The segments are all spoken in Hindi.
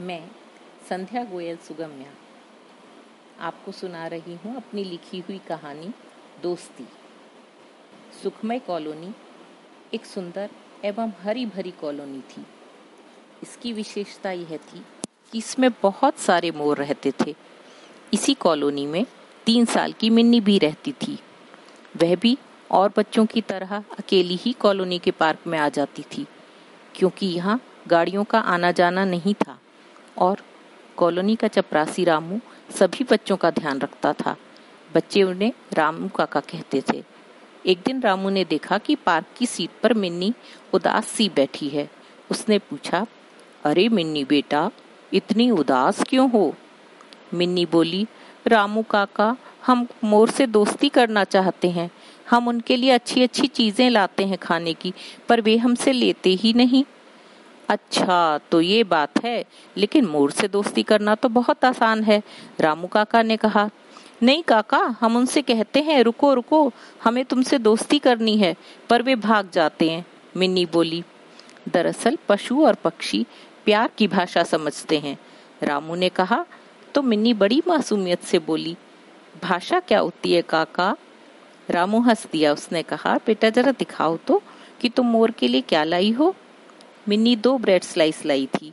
मैं, संध्या गोयल सुगम्या, आपको सुना रही हूँ अपनी लिखी हुई कहानी, दोस्ती। सुखमय कॉलोनी एक सुंदर एवं हरी भरी कॉलोनी थी। इसकी विशेषता यह थी कि इसमें बहुत सारे मोर रहते थे। इसी कॉलोनी में तीन साल की मिन्नी भी रहती थी। वह भी और बच्चों की तरह अकेली ही कॉलोनी के पार्क में आ जाती थी, क्योंकि यहाँ गाड़ियों का आना जाना नहीं था। और कॉलोनी का चपरासी रामू सभी बच्चों का ध्यान रखता था। बच्चे उन्हें रामू काका कहते थे। एक दिन रामू ने देखा कि पार्क की सीट पर मिन्नी उदास सी बैठी है। उसने पूछा, अरे मिन्नी बेटा, इतनी उदास क्यों हो? मिन्नी बोली, रामू काका, हम मोर से दोस्ती करना चाहते हैं। हम उनके लिए अच्छी अच्छी चीज़ें लाते हैं खाने की, पर वे हमसे लेते ही नहीं। अच्छा तो ये बात है। लेकिन मोर से दोस्ती करना तो बहुत आसान है, रामू काका ने कहा। नहीं काका, हम उनसे कहते हैं, रुको रुको, हमें तुमसे दोस्ती करनी है, पर वे भाग जाते हैं, मिन्नी बोली। दरअसल पशु और पक्षी प्यार की भाषा समझते हैं, रामू ने कहा। तो मिन्नी बड़ी मासूमियत से बोली। भाषा क्या होती है काका? रामू हंस दिया, उसने कहा, बेटा जरा दिखाओ तो कि तुम मोर के लिए क्या लाई हो? मिन्नी दो ब्रेड स्लाइस लाई थी।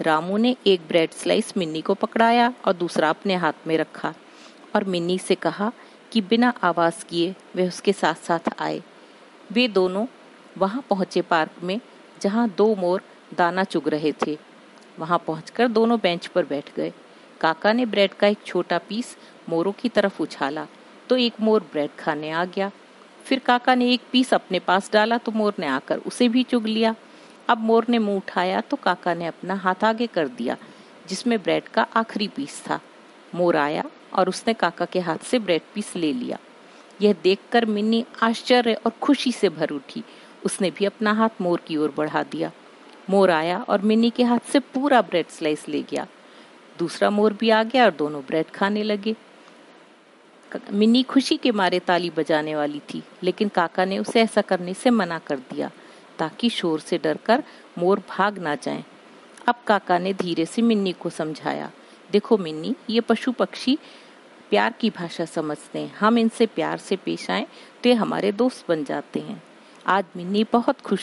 रामू ने एक ब्रेड स्लाइस मिन्नी को पकड़ाया और दूसरा अपने हाथ में रखा और मिन्नी से कहा कि बिना आवाज़ किए वे उसके साथ साथ आए। वे दोनों वहाँ पहुँचे पार्क में जहाँ दो मोर दाना चुग रहे थे। वहाँ पहुंचकर दोनों बेंच पर बैठ गए। काका ने ब्रेड का एक छोटा पीस मोरों की तरफ़ उछाला तो एक मोर ब्रेड खाने आ गया। फिर काका ने एक पीस अपने पास डाला तो मोर ने आकर उसे भी चुग लिया। अब मोर ने मुँह उठाया तो काका ने अपना हाथ आगे कर दिया, जिसमें ब्रेड का आखिरी पीस था। मोर आया और उसने काका के हाथ से ब्रेड पीस ले लिया। यह देखकर मिन्नी आश्चर्य और खुशी से भर उठी। उसने भी अपना हाथ मोर की ओर बढ़ा दिया। मोर आया और मिन्नी के हाथ से पूरा ब्रेड स्लाइस ले गया। दूसरा मोर भी आ गया और दोनों ब्रेड खाने लगे। मिनी खुशी के मारे ताली बजाने वाली थी, लेकिन काका ने उसे ऐसा करने से मना कर दिया। ताकि शोर से डरकर मोर भाग ना जाए। अब काका ने धीरे से मिन्नी को समझाया, देखो मिन्नी, ये पशु पक्षी प्यार की भाषा समझते हैं। हम इनसे प्यार से पेश आए तो ये हमारे दोस्त बन जाते हैं। आज मिन्नी बहुत खुश